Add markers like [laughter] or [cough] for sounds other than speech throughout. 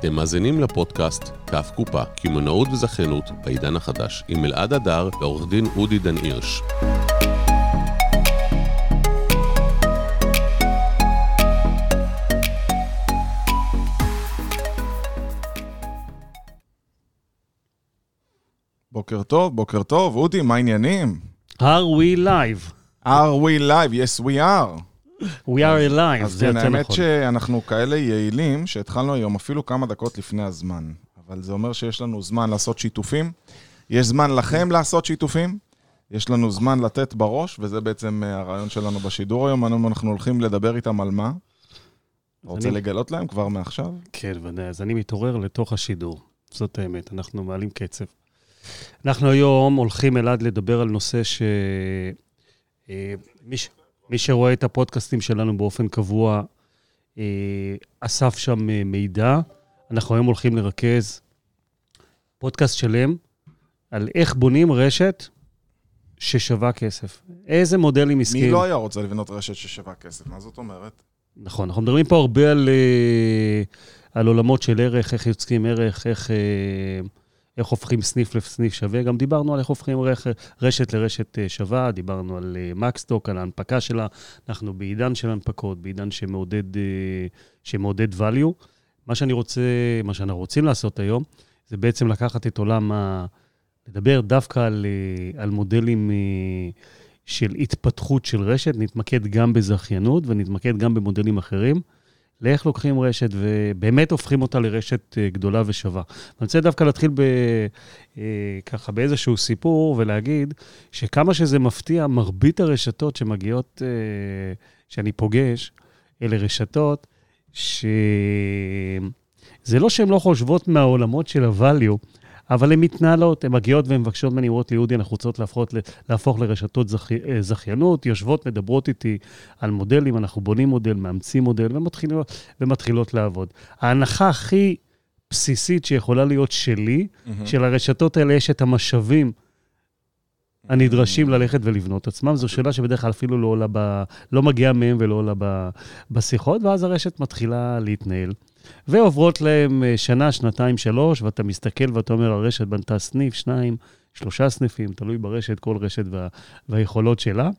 אתם מאזינים לפודקאסט כף קופה, קמעונאות וזכיינות בעידן החדש, עם אלעד הדר ועורך דין אודי דן הירש. בוקר טוב, בוקר טוב. אודי, מה העניינים? are we live? are we live? yes we are. We are alive, אז זה יותר האמת נכון. שאנחנו כאלה יעילים, שהתחלנו היום אפילו כמה דקות לפני הזמן. אבל זה אומר שיש לנו זמן לעשות שיתופים. יש זמן לכם לעשות שיתופים. יש לנו זמן לתת בראש, וזה בעצם אה, הרעיון שלנו בשידור היום. היום אנחנו הולכים לדבר איתם על מה? אתה רוצה אני- לגלות להם כבר מעכשיו? כן, ודאי. אז אני מתעורר לתוך השידור. זאת האמת, אנחנו מעלים קצב. אנחנו היום הולכים, אלעד, לדבר על נושא ש... אה, מי, שרואה את הפודקאסטים שלנו באופן קבוע, אה, אסף שם אה, מידע. אנחנו היום הולכים לרכז פודקאסט שלם על איך בונים רשת ששווה כסף. איזה מודלים עסקיים... מי לא היה רוצה לבנות רשת ששווה כסף? מה זאת אומרת? נכון, אנחנו מדברים פה הרבה על, אה, על עולמות של ערך, איך יוצקים ערך, איך, אה, איך הופכים סניף לסניף שווה. גם דיברנו על איך הופכים רכ, רשת לרשת אה, שווה, דיברנו על אה, מקסטוק, על ההנפקה שלה. אנחנו בעידן של הנפקות, בעידן שמעודד, אה, שמעודד value. מה שאני רוצה, מה שאנחנו רוצים לעשות היום, זה בעצם לקחת את עולם ה... לדבר דווקא על, על מודלים של התפתחות של רשת, נתמקד גם בזכיינות ונתמקד גם במודלים אחרים, לאיך לוקחים רשת ובאמת הופכים אותה לרשת אה, גדולה ושווה. אני רוצה דווקא להתחיל ב, אה, ככה באיזשהו סיפור ולהגיד שכמה שזה מפתיע, מרבית הרשתות שמגיעות, אה, שאני פוגש, אלה רשתות שזה לא שהן לא חושבות מהעולמות של ה-value, אבל הן מתנהלות, הן מגיעות והן מבקשות ממני, אומרות לי, אודי, אנחנו רוצות להפוך, להפוך לרשתות זכי, אה, זכיינות, יושבות, מדברות איתי על מודלים, אנחנו בונים מודל, מאמצים מודל, ומתחילות, ומתחילות לעבוד. ההנחה הכי בסיסית שיכולה להיות שלי, של הרשתות האלה יש את המשאבים הנדרשים ללכת ולבנות עצמם. זו שאלה שבדרך כלל אפילו לא עולה ב... לא מגיעה מהם ולא עולה ב... בשיחות, ואז הרשת מתחילה להתנהל. ועוברות להם אה, שנה, שנתיים, שלוש, ואתה מסתכל ואתה אומר, הרשת בנתה סניף, שניים, שלושה סניפים, תלוי ברשת, כל רשת וה... והיכולות שלה.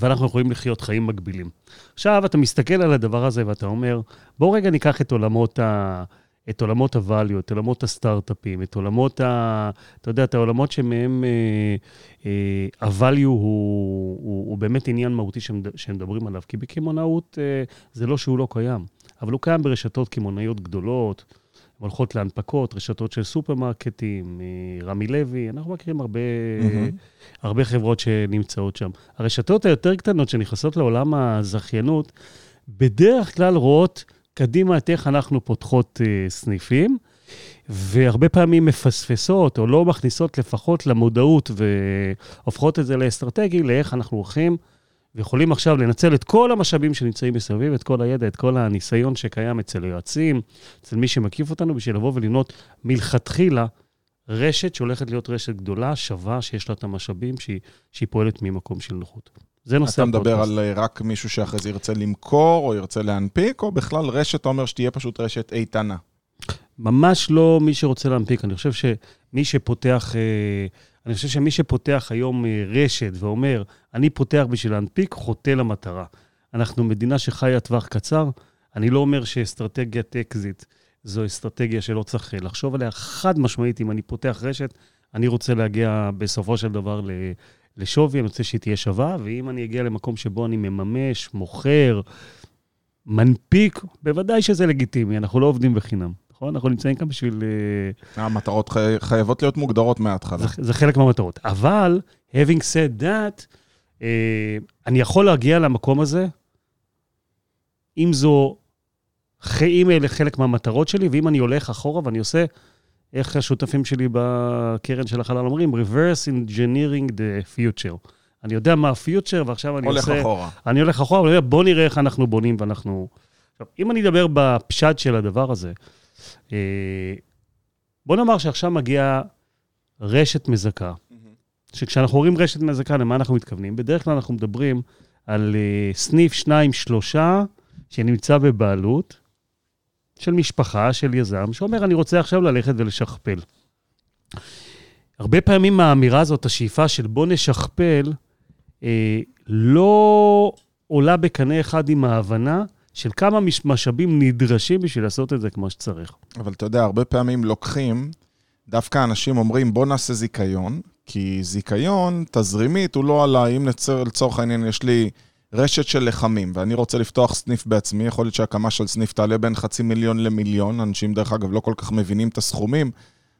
ואנחנו יכולים לחיות חיים מקבילים. עכשיו, אתה מסתכל על הדבר הזה ואתה אומר, בואו רגע ניקח את עולמות ה... את עולמות ה-value, את עולמות הסטארט-אפים, את עולמות ה... אתה יודע, את העולמות שמהם אה, אה, הוא, הוא, הוא באמת עניין מהותי שמד, שמדברים עליו. כי בקמעונאות אה, זה לא שהוא לא קיים, אבל הוא קיים ברשתות קמעונאיות גדולות, הולכות להנפקות, רשתות של סופרמרקטים, רמי לוי, אנחנו מכירים הרבה, מהמם. הרבה חברות שנמצאות שם. הרשתות היותר קטנות שנכנסות לעולם הזכיינות, בדרך כלל רואות קדימה את איך אנחנו פותחות אה, סניפים, והרבה פעמים מפספסות או לא מכניסות לפחות למודעות והופכות את זה לאסטרטגי, לאיך אנחנו הולכים ויכולים עכשיו לנצל את כל המשאבים שנמצאים מסביב, את כל הידע, את כל הניסיון שקיים אצל היועצים, אצל מי שמקיף אותנו, בשביל לבוא ולבנות מלכתחילה רשת שהולכת להיות רשת גדולה, שווה, שיש לה את המשאבים, שהיא, שהיא פועלת ממקום של נוחות. זה נושא אתה מדבר. על אה, רק מישהו שאחרי זה ירצה למכור, או ירצה להנפיק, או בכלל רשת, אתה אומר שתהיה פשוט רשת איתנה. ממש לא מי שרוצה להנפיק. אני חושב שמי שפותח, אה, אני חושב שמי שפותח היום אה, רשת ואומר, אני פותח בשביל להנפיק, חוטא למטרה. אנחנו מדינה שחיה טווח קצר. אני לא אומר שאסטרטגיית אקזיט זו אסטרטגיה שלא צריך אה, לחשוב עליה. חד משמעית, אם אני פותח רשת, אני רוצה להגיע בסופו של דבר. לשווי, אני רוצה שהיא תהיה שווה, ואם אני אגיע למקום שבו אני מממש, מוכר, מנפיק, בוודאי שזה לגיטימי, אנחנו לא עובדים בחינם, נכון? אנחנו נמצאים כאן בשביל... אה, המטרות חי- חייבות להיות מוגדרות מההתחלה. זה, זה חלק מהמטרות. אבל, having said that, אה, אני יכול להגיע למקום הזה, אם זו... אם אלה חלק מהמטרות שלי, ואם אני הולך אחורה ואני עושה, איך השותפים שלי בקרן של החלל אומרים, reverse engineering the future. אני יודע מה הפיוטר, ועכשיו אני הולך עושה... אחורה. אני הולך אחורה, ואני אומר, בוא נראה איך אנחנו בונים ואנחנו... עכשיו, אם אני אדבר בפשט של הדבר הזה, בוא נאמר שעכשיו מגיעה רשת מזכה, שכשאנחנו רואים רשת מזכה, למה אנחנו מתכוונים? בדרך כלל אנחנו מדברים על אה, סניף שניים, שלושה, שנמצא בבעלות, של משפחה, של יזם, שאומר, אני רוצה עכשיו ללכת ולשכפל. הרבה פעמים האמירה הזאת, השאיפה של בוא נשכפל, אה, לא עולה בקנה אחד עם ההבנה של כמה מש- משאבים נדרשים בשביל לעשות את זה כמו שצריך. אבל אתה יודע, הרבה פעמים לוקחים, דווקא אנשים אומרים, בוא נעשה זיכיון, כי זיכיון, תזרימית, הוא לא עלה, אם לצור, לצורך העניין יש לי רשת של לחמים, ואני רוצה לפתוח סניף בעצמי, יכול להיות שהקמה של סניף תעלה בין חצי מיליון למיליון, אנשים דרך אגב לא כל כך מבינים את הסכומים,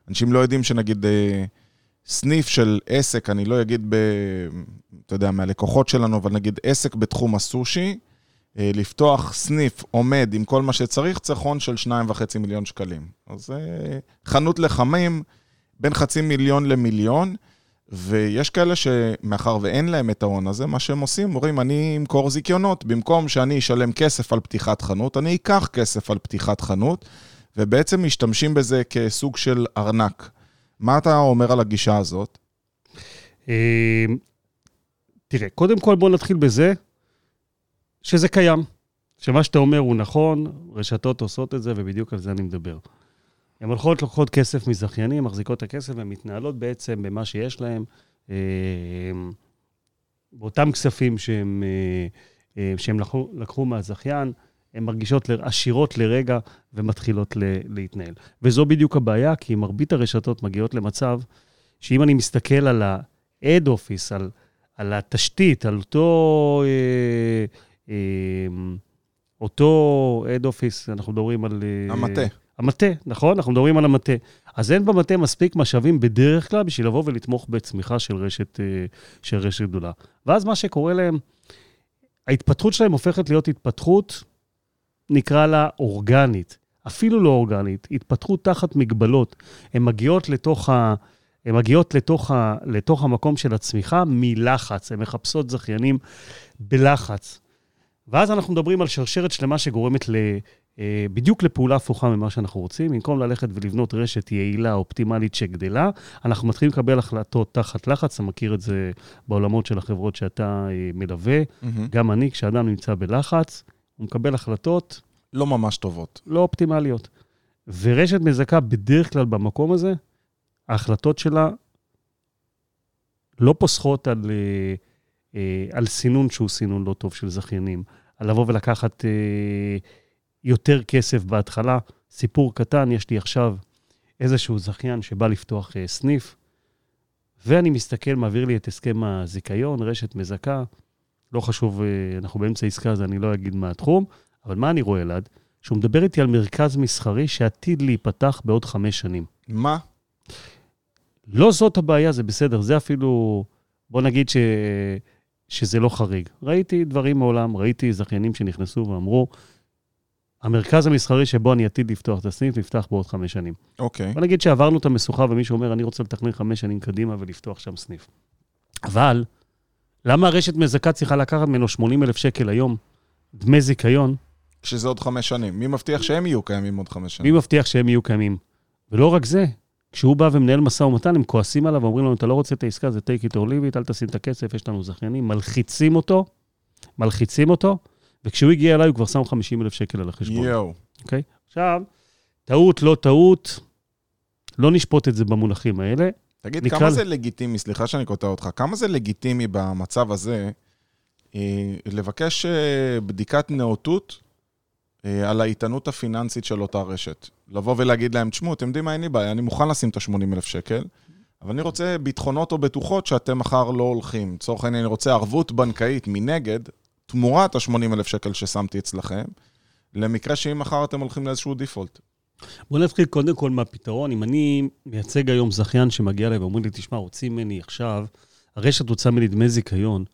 אנשים לא יודעים שנגיד אה, סניף של עסק, אני לא אגיד, ב, אתה יודע, מהלקוחות שלנו, אבל נגיד עסק בתחום הסושי, לפתוח סניף עומד עם כל מה שצריך, צריך הון של 2.5 מיליון שקלים. אז אה, חנות לחמים בין חצי מיליון למיליון, ויש כאלה שמאחר ואין להם את ההון הזה, מה שהם עושים, אומרים, אני אמכור זיכיונות. במקום שאני אשלם כסף על פתיחת חנות, אני אקח כסף על פתיחת חנות, ובעצם משתמשים בזה כסוג של ארנק. מה אתה אומר על הגישה הזאת? אה, תראה, קודם כל בואו נתחיל בזה שזה קיים. שמה שאתה אומר הוא נכון, רשתות עושות את זה, ובדיוק על זה אני מדבר. הן הולכות, לוקחות כסף מזכיינים, מחזיקות את הכסף, והן מתנהלות בעצם במה שיש להן, אה, באותם כספים שהם, אה, אה, שהם לקחו, לקחו מהזכיין, הן מרגישות עשירות לרגע ומתחילות ל- להתנהל. וזו בדיוק הבעיה, כי מרבית הרשתות מגיעות למצב שאם אני מסתכל על ה-Add Office, על, על התשתית, על אותו... אותו Add Office, אנחנו מדברים על... אה, המטה. המטה, נכון? אנחנו מדברים על המטה. אז אין במטה מספיק משאבים בדרך כלל בשביל לבוא ולתמוך בצמיחה של רשת, אה, של רשת גדולה. ואז מה שקורה להם, ההתפתחות שלהם הופכת להיות התפתחות, נקרא לה אורגנית. אפילו לא אורגנית, התפתחות תחת מגבלות. הן מגיעות לתוך ה... הן מגיעות לתוך, ה, לתוך המקום של הצמיחה מלחץ, הן מחפשות זכיינים בלחץ. ואז אנחנו מדברים על שרשרת שלמה שגורמת ל, אה, בדיוק לפעולה הפוכה ממה שאנחנו רוצים. במקום ללכת ולבנות רשת יעילה, אופטימלית שגדלה, אנחנו מתחילים לקבל החלטות תחת לחץ, אתה מכיר את זה בעולמות של החברות שאתה אה, מלווה. מהמם. גם אני, כשאדם נמצא בלחץ, הוא מקבל החלטות לא ממש טובות. לא אופטימליות. ורשת מזכה בדרך כלל במקום הזה, ההחלטות שלה לא פוסחות על, אה, על סינון שהוא סינון לא טוב של זכיינים. על לבוא ולקחת אה, יותר כסף בהתחלה. סיפור קטן, יש לי עכשיו איזשהו זכיין שבא לפתוח אה, סניף, ואני מסתכל, מעביר לי את הסכם הזיכיון, רשת מזכה. לא חשוב, אה, אנחנו באמצע עסקה, אז אני לא אגיד מה התחום, אבל מה אני רואה, אלעד? שהוא מדבר איתי על מרכז מסחרי שעתיד להיפתח בעוד חמש שנים. מה? לא זאת הבעיה, זה בסדר, זה אפילו, בוא נגיד ש... שזה לא חריג. ראיתי דברים מעולם, ראיתי זכיינים שנכנסו ואמרו, המרכז המסחרי שבו אני עתיד לפתוח את הסניף, נפתח בעוד חמש שנים. אוקיי. בוא נגיד שעברנו את המשוכה ומישהו אומר, אני רוצה לתכנן חמש שנים קדימה ולפתוח שם סניף. אבל, למה הרשת מזכה צריכה לקחת ממנו 80 אלף שקל היום, דמי זיכיון, שזה עוד חמש שנים. מי מבטיח שהם יהיו קיימים עוד חמש מי שנים? מבטיח שהם יהיו קיימים? ולא רק זה, כשהוא בא ומנהל משא ומתן, הם כועסים עליו ואומרים לנו, אתה לא רוצה את העסקה, זה take it or leave it, אל תשים את הכסף, יש לנו זכיינים, מלחיצים אותו, מלחיצים אותו, וכשהוא הגיע אליי הוא כבר שם 50 אלף שקל על החשבון. יואו. אוקיי? עכשיו, טעות, לא טעות, לא נשפוט את זה במונחים האלה. תגיד, נקרא כמה זה לגיטימי, סליחה שאני קוטע אותך, כמה זה לגיטימי במצב הזה אה, לבקש אה, בדיקת נאותות על האיתנות הפיננסית של אותה רשת? לבוא ולהגיד להם, תשמעו, אתם יודעים מה, אין לי בעיה, אני מוכן לשים את ה-80 אלף שקל, אבל אני רוצה ביטחונות או בטוחות שאתם מחר לא הולכים. לצורך העניין, אני רוצה ערבות בנקאית מנגד, תמורת ה-80 אלף שקל ששמתי אצלכם, למקרה שאם מחר אתם הולכים לאיזשהו דיפולט. בואו נתחיל קודם כל מהפתרון. אם אני מייצג היום זכיין שמגיע אליי ואומרים לי, תשמע, רוצים ממני עכשיו, הרשת רוצה ממני דמי זיכיון,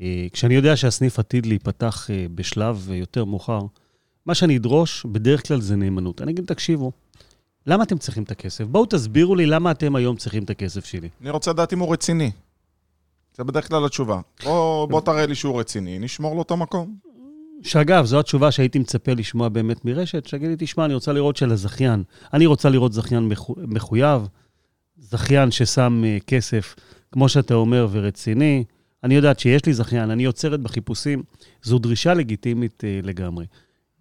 אה, כשאני יודע שהסניף עתיד להיפתח אה, בשלב אה, יותר מאוחר, מה שאני אדרוש בדרך כלל זה נאמנות. אני אגיד, תקשיבו, למה אתם צריכים את הכסף? בואו תסבירו לי למה אתם היום צריכים את הכסף שלי. אני רוצה לדעת אם הוא רציני. זה בדרך כלל התשובה. בוא, בוא תראה לי שהוא רציני, נשמור לו את המקום. שאגב, זו התשובה שהייתי מצפה לשמוע באמת מרשת, שיגיד לי, תשמע, אני רוצה לראות של הזכיין. אני רוצה לראות זכיין מחו- מחויב, זכיין ששם אה, כסף, כמו שאתה אומר, ורציני. אני יודעת שיש לי זכיין, אני עוצרת בחיפושים. זו דרישה לגיטימית אה, לגמרי.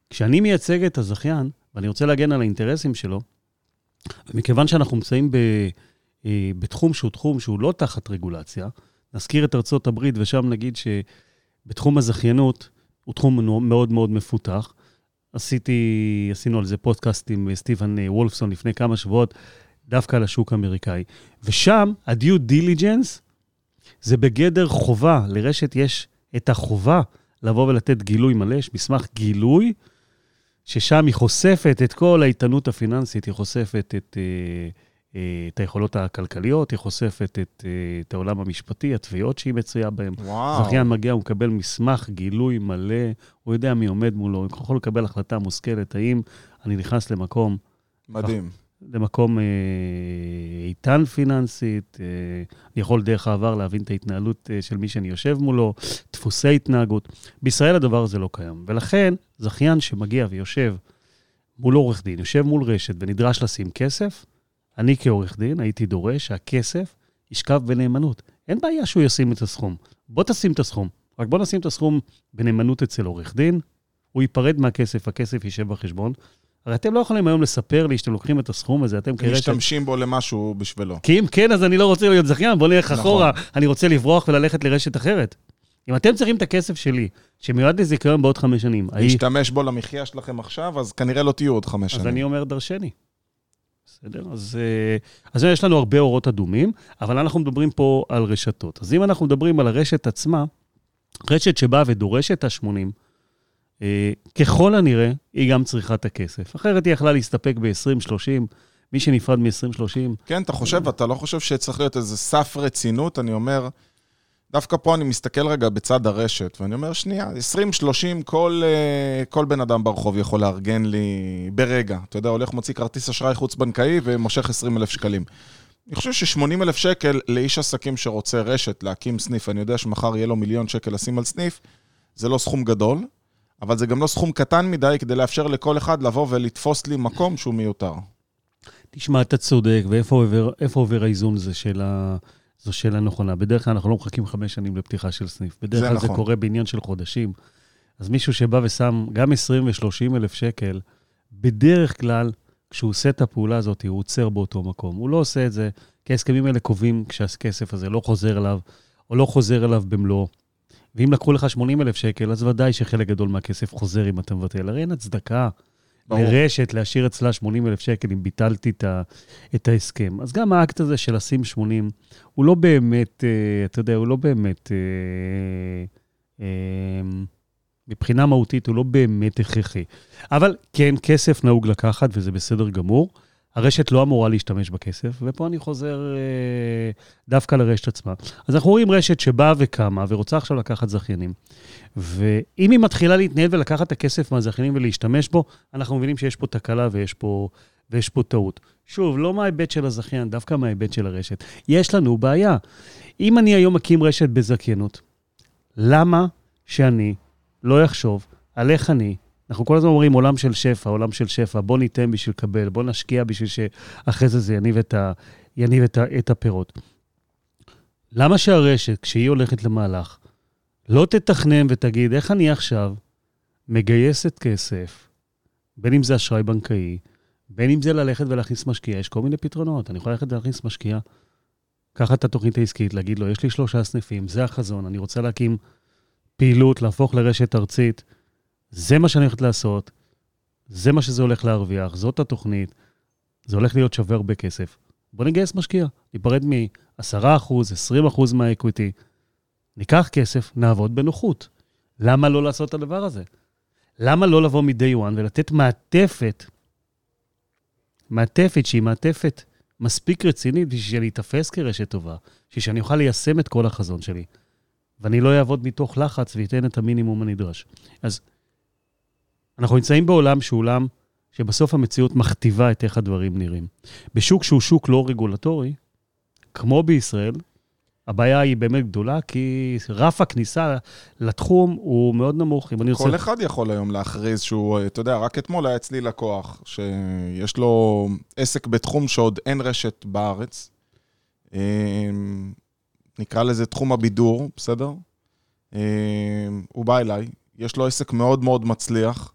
כשאני מייצג את הזכיין, ואני רוצה להגן על האינטרסים שלו, מכיוון שאנחנו נמצאים ב, אה, בתחום שהוא תחום שהוא לא תחת רגולציה, נזכיר את ארצות הברית, ושם נגיד שבתחום הזכיינות הוא תחום מאוד מאוד מפותח. עשיתי, עשינו על זה פודקאסט עם סטיבן אה, וולפסון לפני כמה שבועות, דווקא על השוק האמריקאי. ושם, ה-due diligence זה בגדר חובה. לרשת יש את החובה לבוא ולתת גילוי מלא, יש מסמך גילוי, ששם היא חושפת את כל האיתנות הפיננסית, היא חושפת את, אה, אה, את היכולות הכלכליות, היא חושפת את, אה, את העולם המשפטי, התביעות שהיא מצויה בהן. וואו. זכיין מגיע, הוא מקבל מסמך גילוי מלא, הוא יודע מי עומד מולו, הוא יכול לקבל החלטה מושכלת, האם אני נכנס למקום מדהים. למקום אה, איתן פיננסית, אה, אני יכול דרך העבר להבין את ההתנהלות אה, של מי שאני יושב מולו, דפוסי התנהגות. בישראל הדבר הזה לא קיים, ולכן זכיין שמגיע ויושב מול עורך דין, יושב מול רשת ונדרש לשים כסף, אני כעורך דין הייתי דורש שהכסף ישכב בנאמנות. אין בעיה שהוא ישים את הסכום. בוא תשים את הסכום, רק בוא נשים את הסכום בנאמנות אצל עורך דין, הוא ייפרד מהכסף, הכסף יישב בחשבון, הרי אתם לא יכולים היום לספר לי שאתם לוקחים את הסכום הזה, אתם כרשת... משתמשים בו למשהו בשבילו. כי אם כן, אז אני לא רוצה להיות זכיין, בוא נלך נכון. אחורה, אני רוצה לברוח וללכת לרשת אחרת. אם אתם צריכים את הכסף שלי, שמיועד לזיכיון בעוד חמש שנים, להשתמש בו למחיה שלכם עכשיו, אז כנראה לא תהיו עוד חמש אז שנים. אני אומר דרשני. בסדר? אז, אה, אז יש לנו הרבה אורות אדומים, אבל אנחנו מדברים פה על רשתות. אז אם אנחנו מדברים על הרשת עצמה, רשת שבאה ודורשת את ה-80, אה, ככל הנראה, היא גם צריכה את הכסף. אחרת היא יכלה להסתפק ב-20-30, מי שנפרד מ-20-30, כן, אתה חושב, אתה לא חושב שצריך להיות איזה סף רצינות? אני אומר, דווקא פה אני מסתכל רגע בצד הרשת, ואני אומר, שנייה, 20-30, כל, אה, כל בן אדם ברחוב יכול לארגן לי ברגע. אתה יודע, הולך, מוציא כרטיס אשראי חוץ-בנקאי ומושך 20 אלף שקלים. אני חושב ש-80 אלף שקל לאיש עסקים שרוצה רשת, להקים סניף, אני יודע שמחר יהיה לו מיליון שקל לשים על סניף, זה לא סכום גדול, אבל זה גם לא סכום קטן מדי כדי לאפשר לכל אחד לבוא ולתפוס לי מקום שהוא מיותר. תשמע, אתה צודק, ואיפה עובר, עובר האיזון הזה של ה... זו שאלה נכונה. בדרך כלל אנחנו לא מחכים חמש שנים לפתיחה של סניף. בדרך זה כלל זה נכון. קורה בעניין של חודשים. אז מישהו שבא ושם גם 20 ו-30 אלף שקל, בדרך כלל, כשהוא עושה את הפעולה הזאת, הוא עוצר באותו מקום. הוא לא עושה את זה, כי ההסכמים האלה קובעים כשהכסף הזה לא חוזר אליו, או לא חוזר אליו במלואו. ואם לקחו לך 80 אלף שקל, אז ודאי שחלק גדול מהכסף חוזר אם אתה מבטל. הרי אין הצדקה ברור. לרשת להשאיר אצלה 80 אלף שקל אם ביטלתי את, ה, את ההסכם. אז גם האקט הזה של לשים 80, הוא לא באמת, אה, אתה יודע, הוא לא באמת, אה, אה, מבחינה מהותית, הוא לא באמת הכרחי. אבל כן, כסף נהוג לקחת, וזה בסדר גמור. הרשת לא אמורה להשתמש בכסף, ופה אני חוזר אה, דווקא לרשת עצמה. אז אנחנו רואים רשת שבאה וקמה ורוצה עכשיו לקחת זכיינים. ואם היא מתחילה להתנהל ולקחת את הכסף מהזכיינים ולהשתמש בו, אנחנו מבינים שיש פה תקלה ויש פה, ויש פה טעות. שוב, לא מההיבט של הזכיין, דווקא מההיבט של הרשת. יש לנו בעיה. אם אני היום מקים רשת בזכיינות, למה שאני לא אחשוב על איך אני, אנחנו כל הזמן אומרים עולם של שפע, עולם של שפע, בוא ניתן בשביל לקבל, בוא נשקיע בשביל שאחרי זה זה יניב את, ה, יניב את, ה, את הפירות. למה שהרשת, כשהיא הולכת למהלך, לא תתכנן ותגיד, איך אני עכשיו מגייסת כסף, בין אם זה אשראי בנקאי, בין אם זה ללכת ולהכניס משקיע, יש כל מיני פתרונות. אני יכול ללכת ולהכניס משקיע, לקחת את התוכנית העסקית, להגיד לו, יש לי שלושה סניפים, זה החזון, אני רוצה להקים פעילות, להפוך לרשת ארצית, זה מה שאני הולכת לעשות, זה מה שזה הולך להרוויח, זאת התוכנית, זה הולך להיות שווה הרבה כסף. בוא נגייס משקיע, ניפרד מ-10%, 20% מהאקוויטי, ניקח כסף, נעבוד בנוחות. למה לא לעשות את הדבר הזה? למה לא לבוא מ-day one ולתת מעטפת, מעטפת שהיא מעטפת מספיק רצינית בשביל שאני אתפס כרשת טובה, בשביל שאני אוכל ליישם את כל החזון שלי, ואני לא אעבוד מתוך לחץ ואתן את המינימום הנדרש. אז אנחנו נמצאים בעולם שהוא עולם שבסוף המציאות מכתיבה את איך הדברים נראים. בשוק שהוא שוק לא רגולטורי, כמו בישראל, הבעיה היא באמת גדולה, כי רף הכניסה לתחום הוא מאוד נמוך. אם אני רוצה... כל אחד יכול היום להכריז שהוא, אתה יודע, רק אתמול היה אצלי לקוח שיש לו עסק בתחום שעוד אין רשת בארץ. אה, נקרא לזה תחום הבידור, בסדר? אה, הוא בא אליי, יש לו עסק מאוד מאוד מצליח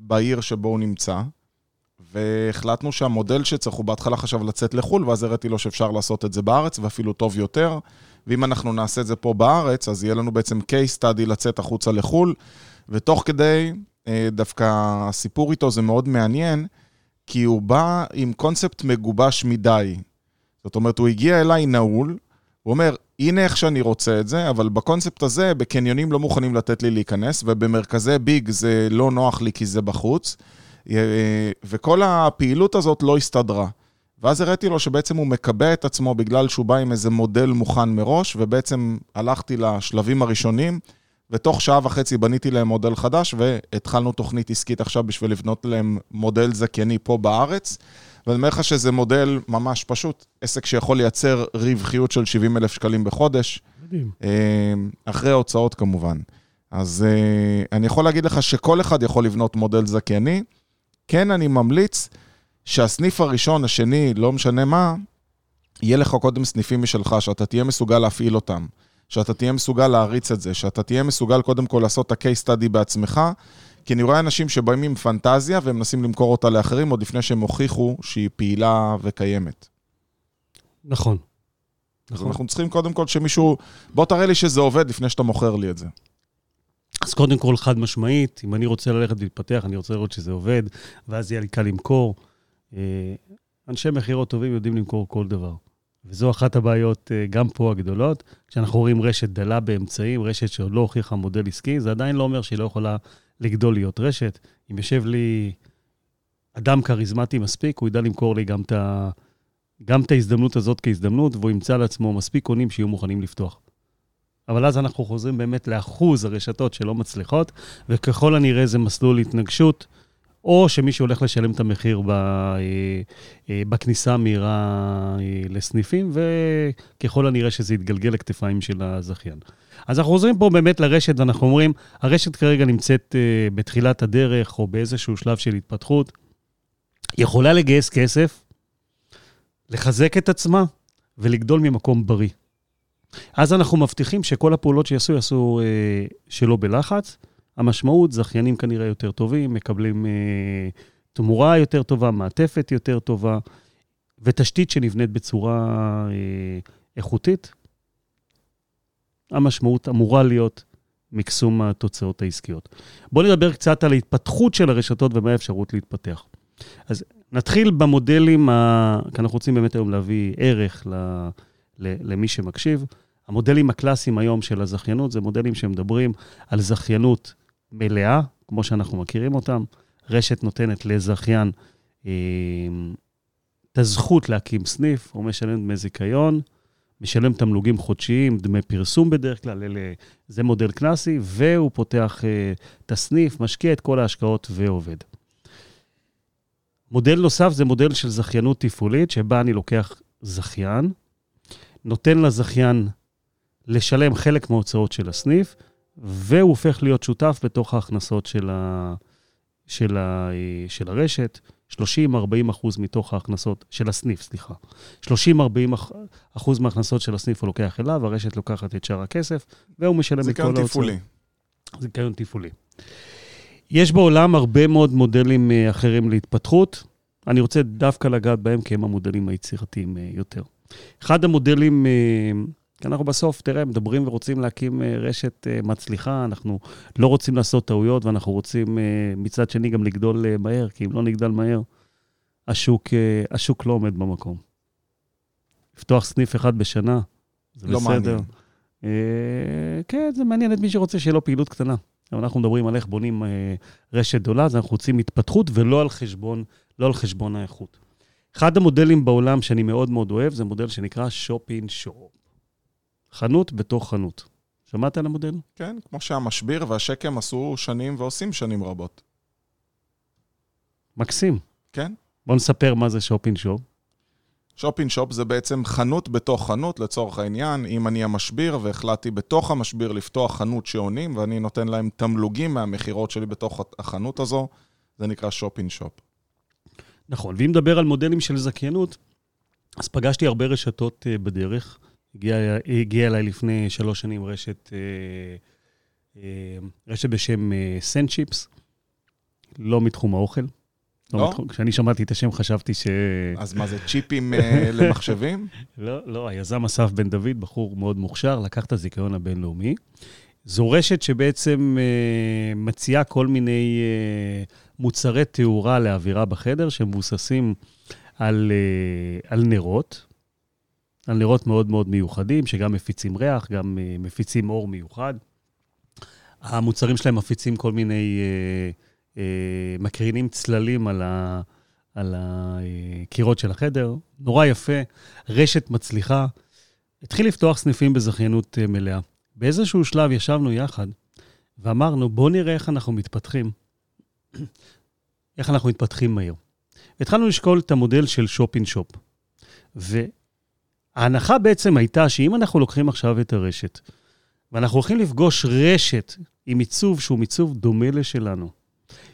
בעיר שבו הוא נמצא. והחלטנו שהמודל שצריך, הוא בהתחלה חשב לצאת לחו"ל, ואז הראיתי לו שאפשר לעשות את זה בארץ, ואפילו טוב יותר. ואם אנחנו נעשה את זה פה בארץ, אז יהיה לנו בעצם case study לצאת החוצה לחו"ל, ותוך כדי, אה, דווקא הסיפור איתו זה מאוד מעניין, כי הוא בא עם קונספט מגובש מדי. זאת אומרת, הוא הגיע אליי נעול, הוא אומר, הנה איך שאני רוצה את זה, אבל בקונספט הזה, בקניונים לא מוכנים לתת לי להיכנס, ובמרכזי ביג זה לא נוח לי כי זה בחוץ, אה, וכל הפעילות הזאת לא הסתדרה. ואז הראיתי לו שבעצם הוא מקבע את עצמו בגלל שהוא בא עם איזה מודל מוכן מראש, ובעצם הלכתי לשלבים הראשונים, ותוך שעה וחצי בניתי להם מודל חדש, והתחלנו תוכנית עסקית עכשיו בשביל לבנות להם מודל זכייני פה בארץ. ואני אומר לך שזה מודל ממש פשוט, עסק שיכול לייצר רווחיות של 70 אלף שקלים בחודש. מדהים. אה, אחרי ההוצאות כמובן. אז אה, אני יכול להגיד לך שכל אחד יכול לבנות מודל זכייני. כן, אני ממליץ שהסניף הראשון, השני, לא משנה מה, יהיה לך קודם סניפים משלך, שאתה תהיה מסוגל להפעיל אותם, שאתה תהיה מסוגל להריץ את זה, שאתה תהיה מסוגל קודם כל לעשות את ה-case study בעצמך, כי אני רואה אנשים שבאים עם פנטזיה והם מנסים למכור אותה לאחרים עוד לפני שהם הוכיחו שהיא פעילה וקיימת. נכון. נכון. אנחנו צריכים קודם כל שמישהו, בוא תראה לי שזה עובד לפני שאתה מוכר לי את זה. אז קודם כל, חד משמעית, אם אני רוצה ללכת להתפתח, אני רוצה לראות שזה עובד, ואז יהיה לי קל למכור. אה, אנשי מכירות טובים יודעים למכור כל דבר. וזו אחת הבעיות, אה, גם פה הגדולות, כשאנחנו רואים רשת דלה באמצעים, רשת שעוד לא הוכיחה מודל עסקי, זה עדיין לא אומר שהיא לא יכולה לגדול להיות רשת. אם יושב לי אדם כריזמטי מספיק, הוא ידע למכור לי גם את, ה... גם את ההזדמנות הזאת כהזדמנות, והוא ימצא לעצמו מספיק קונים שיהיו מוכנים לפתוח. אבל אז אנחנו חוזרים באמת לאחוז הרשתות שלא מצליחות, וככל הנראה זה מסלול התנגשות, או שמישהו הולך לשלם את המחיר ב, אה, אה, בכניסה המהירה אה, לסניפים, וככל הנראה שזה יתגלגל לכתפיים של הזכיין. אז אנחנו חוזרים פה באמת לרשת, ואנחנו אומרים, הרשת כרגע נמצאת בתחילת הדרך, או באיזשהו שלב של התפתחות. יכולה לגייס כסף, לחזק את עצמה ולגדול ממקום בריא. אז אנחנו מבטיחים שכל הפעולות שיעשו, יעשו שלא בלחץ. המשמעות, זכיינים כנראה יותר טובים, מקבלים אה, תמורה יותר טובה, מעטפת יותר טובה, ותשתית שנבנית בצורה אה, איכותית. המשמעות אמורה להיות מקסום התוצאות העסקיות. בואו נדבר קצת על ההתפתחות של הרשתות ומה האפשרות להתפתח. אז נתחיל במודלים, ה... כי אנחנו רוצים באמת היום להביא ערך ל... למי שמקשיב. המודלים הקלאסיים היום של הזכיינות זה מודלים שמדברים על זכיינות מלאה, כמו שאנחנו מכירים אותם. רשת נותנת לזכיין אה, את הזכות להקים סניף, הוא משלם דמי זיכיון, משלם תמלוגים חודשיים, דמי פרסום בדרך כלל, אלה, זה מודל קלאסי, והוא פותח אה, את הסניף, משקיע את כל ההשקעות ועובד. מודל נוסף זה מודל של זכיינות תפעולית, שבה אני לוקח זכיין, נותן לזכיין לשלם חלק מההוצאות של הסניף, והוא הופך להיות שותף בתוך ההכנסות של, ה, של, ה, של הרשת. 30-40 אחוז מתוך ההכנסות, של הסניף, סליחה. 30-40 אחוז מההכנסות של הסניף הוא לוקח אליו, הרשת לוקחת את שאר הכסף, והוא משלם את כל ההוצאות. זיכיון תפעולי. זיכיון תפעולי. יש בעולם הרבה מאוד מודלים אה, אחרים להתפתחות. אני רוצה דווקא לגעת בהם, כי הם המודלים היצירתיים אה, יותר. אחד המודלים, אה, כי אנחנו בסוף, תראה, מדברים ורוצים להקים אה, רשת אה, מצליחה, אנחנו לא רוצים לעשות טעויות, ואנחנו רוצים מצד שני גם לגדול מהר, כי אם לא נגדל מהר, השוק, השוק לא עומד במקום. לפתוח סניף אחד בשנה, זה לא בסדר. מעניין. כן, זה מעניין את מי שרוצה שיהיה לו פעילות קטנה. אבל אנחנו מדברים על איך בונים רשת גדולה, אז אנחנו רוצים התפתחות ולא על חשבון, לא על חשבון האיכות. אחד המודלים בעולם שאני מאוד מאוד אוהב, זה מודל שנקרא שופין שופ. חנות בתוך חנות. שמעת על המודל? כן, כמו שהמשביר והשקם עשו שנים ועושים שנים רבות. מקסים. כן. בוא נספר מה זה שופין שופ. שופין שופ זה בעצם חנות בתוך חנות, לצורך העניין. אם אני המשביר והחלטתי בתוך המשביר לפתוח חנות שעונים, ואני נותן להם תמלוגים מהמכירות שלי בתוך החנות הזו, זה נקרא שופין שופ. נכון, ואם נדבר על מודלים של זכיינות, אז פגשתי הרבה רשתות uh, בדרך. הגיעה הגיע אליי לפני שלוש שנים רשת, uh, uh, רשת בשם סנצ'יפס, לא מתחום האוכל. לא? כשאני שמעתי את השם חשבתי ש... אז מה זה, [laughs] צ'יפים אה, למחשבים? לא, לא, היזם אסף בן דוד, בחור מאוד מוכשר, לקח את הזיכיון הבינלאומי. זו רשת שבעצם אה, מציעה כל מיני אה, מוצרי תאורה לאווירה בחדר, שמבוססים על, אה, על נרות, על נרות מאוד מאוד מיוחדים, שגם מפיצים ריח, גם אה, מפיצים אור מיוחד. המוצרים שלהם מפיצים כל מיני, אה, אה, מקרינים צללים על, ה, על הקירות של החדר. נורא יפה, רשת מצליחה. התחיל לפתוח סניפים בזכיינות אה, מלאה. באיזשהו שלב ישבנו יחד ואמרנו, בואו נראה איך אנחנו מתפתחים. [clears throat] איך אנחנו מתפתחים מהר. התחלנו לשקול את המודל של שופין שופ. וההנחה בעצם הייתה שאם אנחנו לוקחים עכשיו את הרשת, ואנחנו הולכים לפגוש רשת עם עיצוב שהוא מיצוב דומה לשלנו,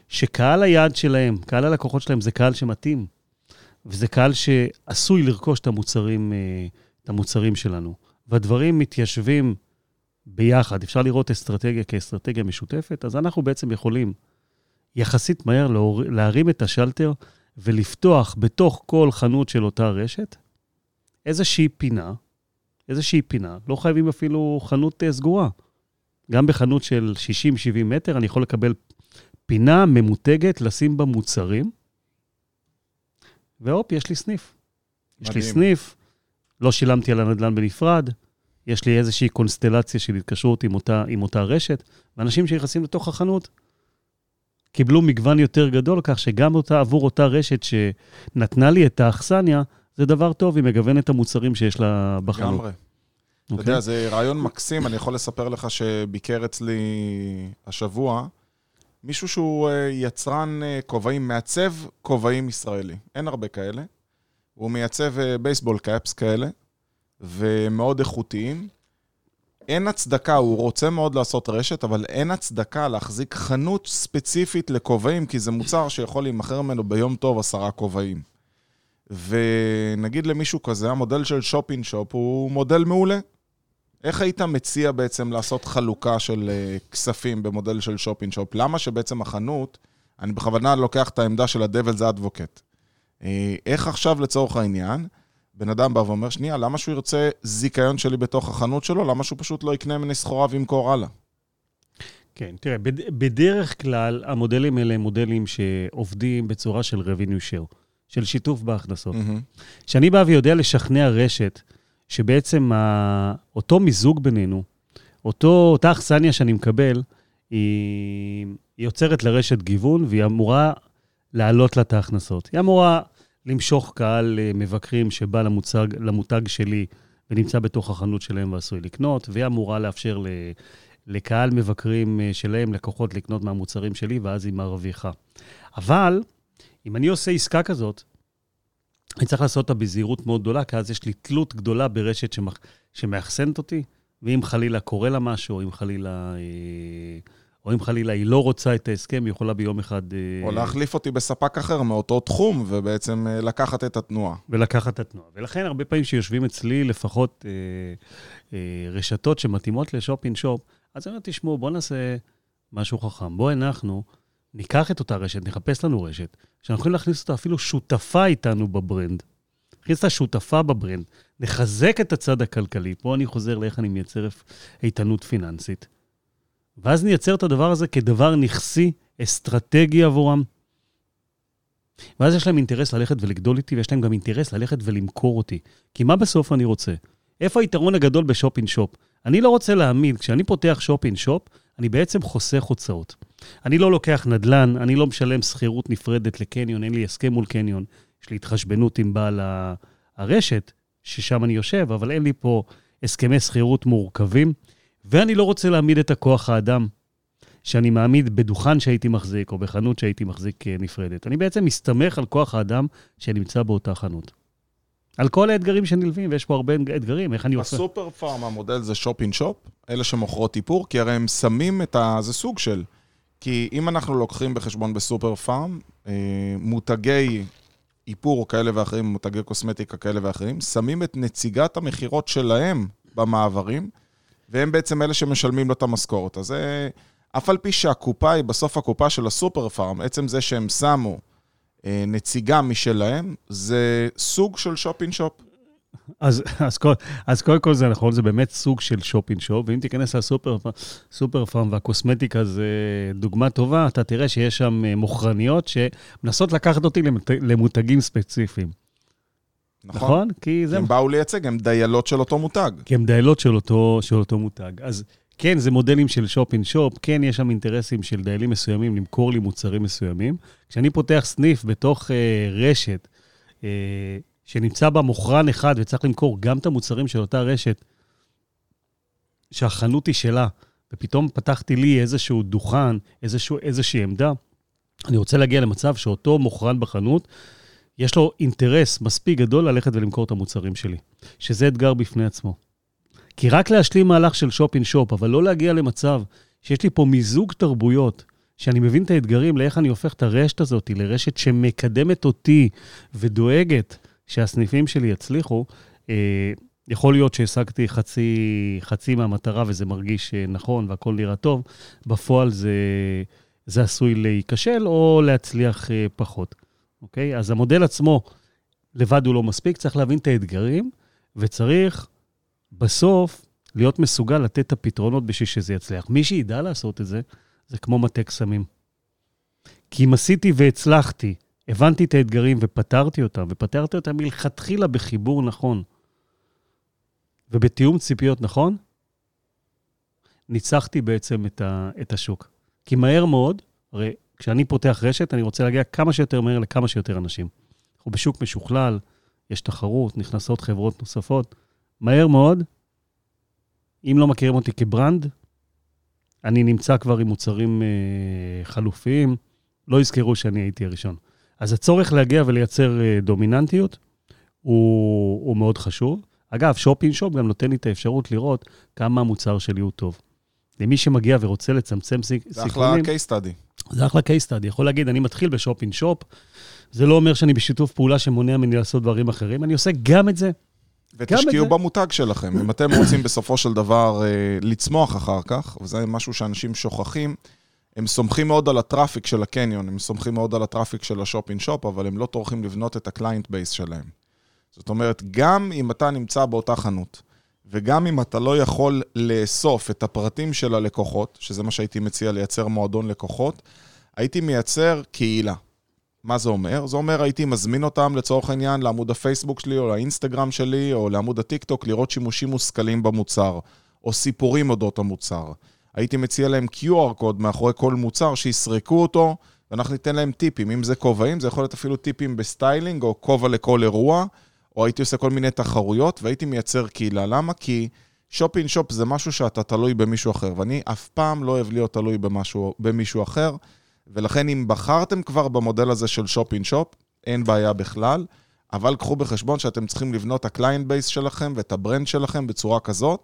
שקהל היעד שלהם, קהל הלקוחות שלהם זה קהל שמתאים, וזה קהל שעשוי לרכוש את המוצרים, אה, את המוצרים שלנו. והדברים מתיישבים ביחד, אפשר לראות אסטרטגיה כאסטרטגיה משותפת, אז אנחנו בעצם יכולים יחסית מהר להרים את השלטר ולפתוח בתוך כל חנות של אותה רשת איזושהי פינה, איזושהי פינה, לא חייבים אפילו חנות uh, סגורה. גם בחנות של 60-70 מטר אני יכול לקבל פינה ממותגת, לשים בה מוצרים, והופ, יש לי סניף. מדהים. יש לי סניף, לא שילמתי על הנדל"ן בנפרד, יש לי איזושהי קונסטלציה של התקשרות עם אותה, עם אותה רשת, ואנשים שנכנסים לתוך החנות קיבלו מגוון יותר גדול, כך שגם אותה, עבור אותה רשת שנתנה לי את האכסניה, זה דבר טוב, היא מגוונת את המוצרים שיש לה בחנות. לגמרי. Okay. אתה יודע, אוקיי? זה רעיון מקסים, אני יכול לספר לך שביקר אצלי השבוע מישהו שהוא אה, יצרן אה, כובעים, מעצב כובעים ישראלי. אין הרבה כאלה. הוא מייצב בייסבול אה, קאפס כאלה, ומאוד איכותיים. אין הצדקה, הוא רוצה מאוד לעשות רשת, אבל אין הצדקה להחזיק חנות ספציפית לכובעים, כי זה מוצר שיכול להימכר ממנו ביום טוב עשרה כובעים. ונגיד למישהו כזה, המודל של שופין שופ הוא מודל מעולה. איך היית מציע בעצם לעשות חלוקה של uh, כספים במודל של שופין שופ? למה שבעצם החנות, אני בכוונה לוקח את העמדה של ה-Devil's Advocate. Uh, איך עכשיו לצורך העניין, בן אדם בא ואומר, שנייה, למה שהוא ירצה זיכיון שלי בתוך החנות שלו? למה שהוא פשוט לא יקנה ממני סחורה וימכור הלאה? כן, תראה, בדרך כלל המודלים האלה הם מודלים שעובדים בצורה של revenue share, של שיתוף בהכנסות. כשאני mm-hmm. בא ויודע לשכנע רשת, שבעצם ה... אותו מיזוג בינינו, אותו, אותה אכסניה שאני מקבל, היא, היא יוצרת לרשת גיוון והיא אמורה להעלות לה את ההכנסות. היא אמורה למשוך קהל אה, מבקרים שבא למוצג, למותג שלי ונמצא בתוך החנות שלהם ועשוי לקנות, והיא אמורה לאפשר ל, לקהל מבקרים אה, שלהם, לקוחות, לקנות מהמוצרים שלי, ואז היא מרוויחה. אבל אם אני עושה עסקה כזאת, אני צריך לעשות אותה בזהירות מאוד גדולה, כי אז יש לי תלות גדולה ברשת שמח... שמאחסנת אותי, ואם חלילה קורה לה משהו, או אם חלילה... אה, או אם חלילה היא לא רוצה את ההסכם, היא יכולה ביום אחד... אה, או להחליף אותי בספק אחר מאותו תחום, ובעצם אה, לקחת את התנועה. ולקחת את התנועה. ולכן הרבה פעמים שיושבים אצלי לפחות אה, אה, רשתות שמתאימות לשופין שופ, אז אני אומר, תשמעו, בואו נעשה משהו חכם. בואו אנחנו ניקח את אותה רשת, נחפש לנו רשת, שאנחנו יכולים להכניס אותה אפילו שותפה איתנו בברנד. נכניס אותה שותפה בברנד, נחזק את הצד הכלכלי. פה אני חוזר לאיך אני מייצר איתנות פיננסית. ואז נייצר את הדבר הזה כדבר נכסי, אסטרטגי עבורם. ואז יש להם אינטרס ללכת ולגדול איתי, ויש להם גם אינטרס ללכת ולמכור אותי. כי מה בסוף אני רוצה? איפה היתרון הגדול בשופין שופ? אני לא רוצה להעמיד, כשאני פותח שופין שופ, אני בעצם חוסך הוצאות. אני לא לוקח נדל"ן, אני לא משלם שכירות נפרדת לקניון, אין לי הסכם מול קניון, יש לי התחשבנות עם בעל הרשת, ששם אני יושב, אבל אין לי פה הסכמי שכירות מורכבים, ואני לא רוצה להעמיד את הכוח האדם שאני מעמיד בדוכן שהייתי מחזיק, או בחנות שהייתי מחזיק אה, נפרדת. אני בעצם מסתמך על כוח האדם שנמצא באותה חנות. על כל האתגרים שנלווים, ויש פה הרבה אתגרים, איך אני עושה... בסופר פארם המודל זה שופ אין שופ, אלה שמוכרות איפור, כי הרי הם שמים את ה... זה סוג של... כי אם אנחנו לוקחים בחשבון בסופר פארם, אה, מותגי איפור כאלה ואחרים, מותגי קוסמטיקה כאלה ואחרים, שמים את נציגת המכירות שלהם במעברים, והם בעצם אלה שמשלמים לו את המשכורת. אז זה... אף על פי שהקופה היא בסוף הקופה של הסופר פארם, עצם זה שהם שמו אה, נציגה משלהם, זה סוג של שופין שופ. אז, אז, כל, אז קודם כל זה נכון, זה באמת סוג של שופינג שופ, ואם תיכנס לסופר סופר פארם והקוסמטיקה זה דוגמה טובה, אתה תראה שיש שם אה, מוכרניות שמנסות לקחת אותי למות, למותגים ספציפיים. נכון? נכון? כי זה... הם באו לייצג, הם דיילות של אותו מותג. כי הם דיילות של אותו, של אותו מותג. אז כן, זה מודלים של שופין שופ, כן, יש שם אינטרסים של דיילים מסוימים למכור לי מוצרים מסוימים. כשאני פותח סניף בתוך אה, רשת, אה, שנמצא בה מוכרן אחד וצריך למכור גם את המוצרים של אותה רשת, שהחנות היא שלה, ופתאום פתחתי לי איזשהו דוכן, איזשהו, איזושהי עמדה, אני רוצה להגיע למצב שאותו מוכרן בחנות, יש לו אינטרס מספיק גדול ללכת ולמכור את המוצרים שלי, שזה אתגר בפני עצמו. כי רק להשלים מהלך של שופ אין שופ, אבל לא להגיע למצב שיש לי פה מיזוג תרבויות, שאני מבין את האתגרים לאיך אני הופך את הרשת הזאת לרשת שמקדמת אותי ודואגת שהסניפים שלי יצליחו, אה, יכול להיות שהשגתי חצי, חצי מהמטרה וזה מרגיש אה, נכון והכול נראה טוב, בפועל זה, זה עשוי להיכשל או להצליח אה, פחות, אוקיי? אז המודל עצמו לבד הוא לא מספיק, צריך להבין את האתגרים, וצריך בסוף להיות מסוגל לתת את הפתרונות בשביל שזה יצליח. מי שידע לעשות את זה, זה כמו מטה קסמים. כי אם עשיתי והצלחתי, הבנתי את האתגרים ופתרתי אותם, ופתרתי אותם מלכתחילה בחיבור נכון ובתיאום ציפיות נכון, ניצחתי בעצם את, ה, את השוק. כי מהר מאוד, הרי כשאני פותח רשת, אני רוצה להגיע כמה שיותר מהר לכמה שיותר אנשים. אנחנו בשוק משוכלל, יש תחרות, נכנסות חברות נוספות. מהר מאוד, אם לא מכירים אותי כברנד, אני נמצא כבר עם מוצרים אה, חלופיים, לא יזכרו שאני הייתי הראשון. אז הצורך להגיע ולייצר אה, דומיננטיות הוא, הוא מאוד חשוב. אגב, שופין שופ גם נותן לי את האפשרות לראות כמה המוצר שלי הוא טוב. למי שמגיע ורוצה לצמצם סיכונים... זה אחלה case study. זה אחלה case study. יכול להגיד, אני מתחיל בשופין שופ, זה לא אומר שאני בשיתוף פעולה שמונע ממני לעשות דברים אחרים, אני עושה גם את זה. ותשקיעו במותג שלכם. אם אתם רוצים בסופו של דבר אה, לצמוח אחר כך, וזה משהו שאנשים שוכחים, הם סומכים מאוד על ה traffic של הקניון, הם סומכים מאוד על ה traffic של ה shop in shop, אבל הם לא טורחים לבנות את ה client base שלהם. זאת אומרת, גם אם אתה נמצא באותה חנות, וגם אם אתה לא יכול לאסוף את הפרטים של הלקוחות, שזה מה שהייתי מציע לייצר מועדון לקוחות, הייתי מייצר קהילה. מה זה אומר? זה אומר הייתי מזמין אותם לצורך העניין לעמוד הפייסבוק שלי או לאינסטגרם שלי או לעמוד הטיקטוק לראות שימושים מושכלים במוצר, או סיפורים אודות המוצר. הייתי מציע להם QR קוד מאחורי כל מוצר, שיסרקו אותו, ואנחנו ניתן להם טיפים. אם זה כובעים, זה יכול להיות אפילו טיפים ב styling, או כובע לכל אירוע, או הייתי עושה כל מיני תחרויות, והייתי מייצר קהילה. למה? כי shop in shop זה משהו שאתה תלוי במישהו אחר, ואני אף פעם לא אוהב להיות תלוי במשהו, במישהו אחר, ולכן אם בחרתם כבר במודל הזה של shop in shop, אין בעיה בכלל, אבל קחו בחשבון שאתם צריכים לבנות את ה client base שלכם ואת ה brand שלכם בצורה כזאת,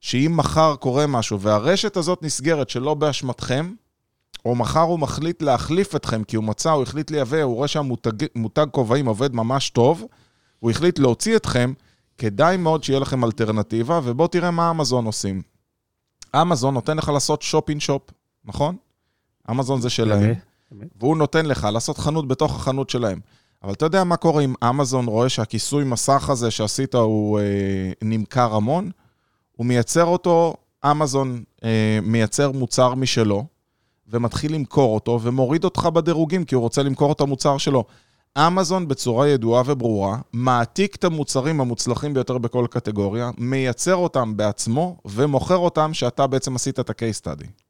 שאם מחר קורה משהו והרשת הזאת נסגרת שלא באשמתכם, או מחר הוא מחליט להחליף אתכם כי הוא מצא, הוא החליט לייבא, הוא רואה שהמותג כובעים עובד ממש טוב, הוא החליט להוציא אתכם, כדאי מאוד שיהיה לכם אלטרנטיבה, ובואו תראה מה אמזון עושים. אמזון נותן לך לעשות שופין שופ, נכון? אמזון זה שלהם, והוא נותן לך לעשות חנות בתוך החנות שלהם. אבל אתה יודע מה קורה אם אמזון רואה שהכיסוי מסך הזה שעשית הוא אה, נמכר המון? הוא מייצר אותו, אמזון אה, מייצר מוצר משלו, ומתחיל למכור אותו, ומוריד אותך בדירוגים, כי הוא רוצה למכור את המוצר שלו. אמזון בצורה ידועה וברורה, מעתיק את המוצרים המוצלחים ביותר בכל קטגוריה, מייצר אותם בעצמו, ומוכר אותם שאתה בעצם עשית את ה-case study.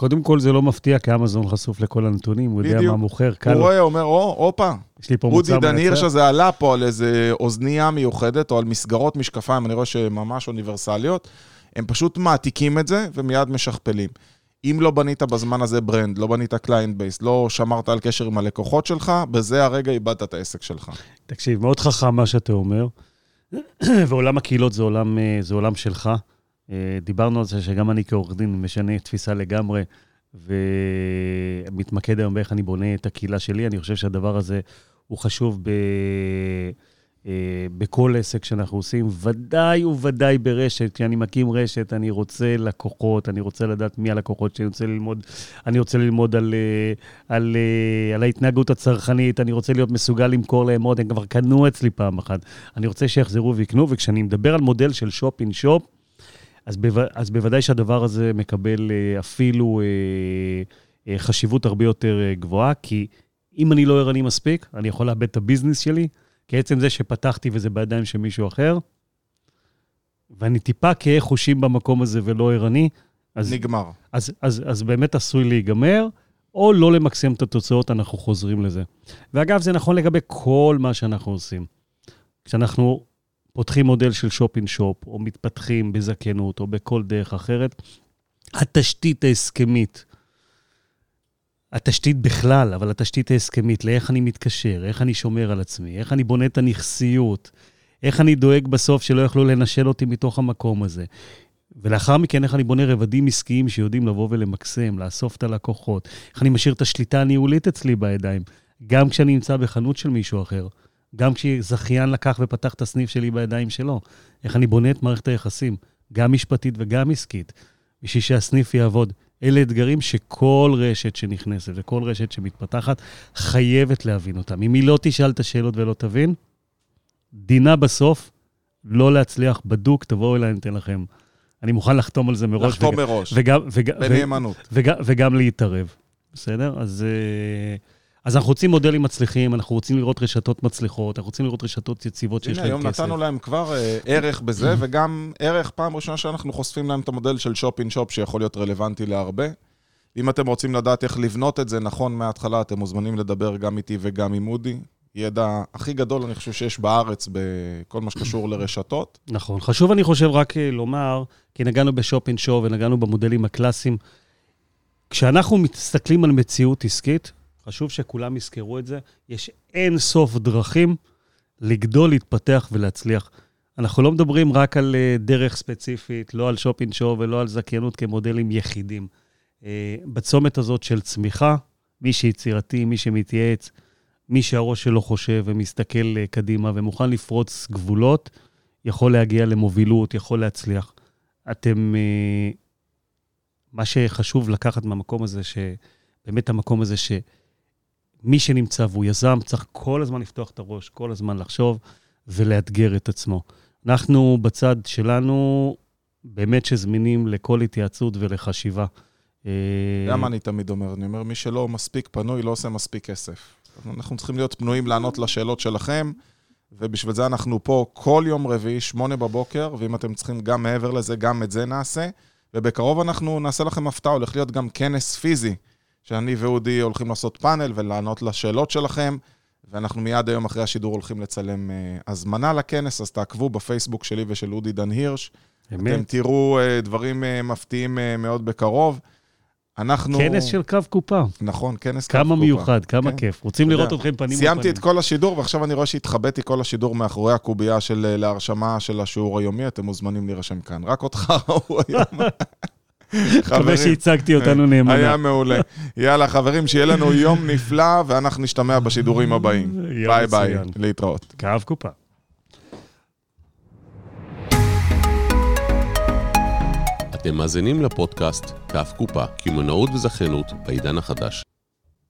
קודם כל, זה לא מפתיע, כי אמזון חשוף לכל הנתונים, הוא יודע מה מוכר, קל. הוא רואה, אומר, או, הופה, יש לי פה מוצר מייצר. אודי דניר שזה עלה פה על איזה אוזנייה מיוחדת, או על מסגרות משקפיים, אני רואה שממש אוניברסליות, הם פשוט מעתיקים את זה ומיד משכפלים. אם לא בנית בזמן הזה brand, לא בנית client base, לא שמרת על קשר עם הלקוחות שלך, בזה הרגע איבדת את העסק שלך. תקשיב, מאוד חכם מה שאתה אומר, [clears throat] ועולם הקהילות זה עולם, אה, זה עולם שלך. אה, דיברנו על זה שגם אני כעורך דין משנה תפיסה לגמרי, ומתמקד היום באיך אני בונה את הקהילה שלי. אני חושב שהדבר הזה הוא חשוב ב... אה, בכל עסק שאנחנו עושים, ודאי וודאי ברשת. כשאני מקים רשת, אני רוצה לקוחות, אני רוצה לדעת מי הלקוחות שאני רוצה ללמוד. אני רוצה ללמוד על, אה, על, על ההתנהגות הצרכנית, אני רוצה להיות מסוגל למכור להם עוד, הם כבר קנו אצלי פעם אחת. אני רוצה שיחזרו ויקנו, וכשאני מדבר על מודל של שופ אין שופ, אז, בו, אז בוודאי שהדבר הזה מקבל אפילו חשיבות הרבה יותר גבוהה, כי אם אני לא ערני מספיק, אני יכול לאבד את הביזנס שלי. כי עצם זה שפתחתי וזה בידיים של מישהו אחר, ואני טיפה כהה חושים במקום הזה ולא ערני, אז... נגמר. אז, אז, אז באמת עשוי להיגמר, או לא למקסם את התוצאות, אנחנו חוזרים לזה. ואגב, זה נכון לגבי כל מה שאנחנו עושים. כשאנחנו פותחים מודל של שופין שופ, או מתפתחים בזכיינות, או בכל דרך אחרת, התשתית ההסכמית התשתית בכלל, אבל התשתית ההסכמית, לאיך אני מתקשר, איך אני שומר על עצמי, איך אני בונה את הנכסיות, איך אני דואג בסוף שלא יוכלו לנשל אותי מתוך המקום הזה. ולאחר מכן, איך אני בונה רבדים עסקיים שיודעים לבוא ולמקסם, לאסוף את הלקוחות, איך אני משאיר את השליטה הניהולית אצלי בידיים, גם כשאני נמצא בחנות של מישהו אחר, גם כשזכיין לקח ופתח את הסניף שלי בידיים שלו, איך אני בונה את מערכת היחסים, גם משפטית וגם עסקית, בשביל שהסניף יעבוד. אלה אתגרים שכל רשת שנכנסת וכל רשת שמתפתחת חייבת להבין אותם. אם היא לא תשאל את השאלות ולא תבין, דינה בסוף לא להצליח בדוק, תבואו אליי, אני אתן לכם. אני מוכן לחתום על זה מראש. לחתום וג... מראש, וגם, וג... בנאמנות. וג... וגם להתערב, בסדר? אז... Uh... אז אנחנו רוצים מודלים מצליחים, אנחנו רוצים לראות רשתות מצליחות, אנחנו רוצים לראות רשתות יציבות שיש להן כסף. הנה, היום נתנו להם כבר uh, ערך בזה, [clears throat] וגם ערך פעם ראשונה שאנחנו חושפים להם את המודל של שופ אין שופ, שיכול להיות רלוונטי להרבה. אם אתם רוצים לדעת איך לבנות את זה נכון מההתחלה, אתם מוזמנים לדבר גם איתי וגם עם אודי. ידע הכי גדול, אני חושב, שיש בארץ בכל מה שקשור [clears throat] לרשתות. נכון. חשוב, אני חושב, רק אה, לומר, כי נגענו בשופ אין שופ ונגענו במודלים הקלאסיים. כשאנחנו מסתכלים על מציאות עסקית, חשוב שכולם יזכרו את זה. יש אין סוף דרכים לגדול, להתפתח ולהצליח. אנחנו לא מדברים רק על uh, דרך ספציפית, לא על שופינג שואו ולא על זכיינות כמודלים יחידים. Uh, בצומת הזאת של צמיחה, מי שיצירתי, מי שמתייעץ, מי שהראש שלו חושב ומסתכל uh, קדימה ומוכן לפרוץ גבולות, יכול להגיע למובילות, יכול להצליח. אתם... מה שחשוב לקחת מהמקום הזה, שבאמת המקום הזה ש... מי שנמצא והוא יזם, צריך כל הזמן לפתוח את הראש, כל הזמן לחשוב ולאתגר את עצמו. אנחנו בצד שלנו באמת שזמינים לכל התייעצות ולחשיבה. אתה יודע מה אני תמיד אומר? אני אומר, מי שלא מספיק פנוי לא עושה מספיק כסף. אנחנו צריכים להיות פנויים לענות לשאלות שלכם, ובשביל זה אנחנו פה כל יום רביעי, שמונה בבוקר, ואם אתם צריכים גם מעבר לזה, גם את זה נעשה. ובקרוב אנחנו נעשה לכם הפתעה, הולך להיות גם כנס פיזי שאני ואודי הולכים לעשות פאנל ולענות לשאלות שלכם, ואנחנו מיד היום אחרי השידור הולכים לצלם uh, הזמנה לכנס, אז תעקבו בפייסבוק שלי ושל אודי דן הירש. אמת. אתם תראו uh, דברים uh, מפתיעים uh, מאוד בקרוב. אנחנו... כנס של קו קופה. נכון, כנס קו קופה. כמה מיוחד, כמה כן. כיף. רוצים לראות אתכם פנים מול פנים. סיימתי את כל השידור, ועכשיו אני רואה שהתחבאתי כל השידור מאחורי הקובייה של להרשמה של השיעור היומי, אתם מוזמנים להירשם כאן. רק אותך [laughs] ראו היום. [laughs] מקווה שהצגתי אותנו נאמנה. היה מעולה. יאללה, חברים, שיהיה לנו יום נפלא, ואנחנו נשתמע בשידורים הבאים. ביי ביי, להתראות. כאב קופה. אתם מאזינים לפודקאסט כף קופה, קמעונאות וזכיינות בעידן החדש.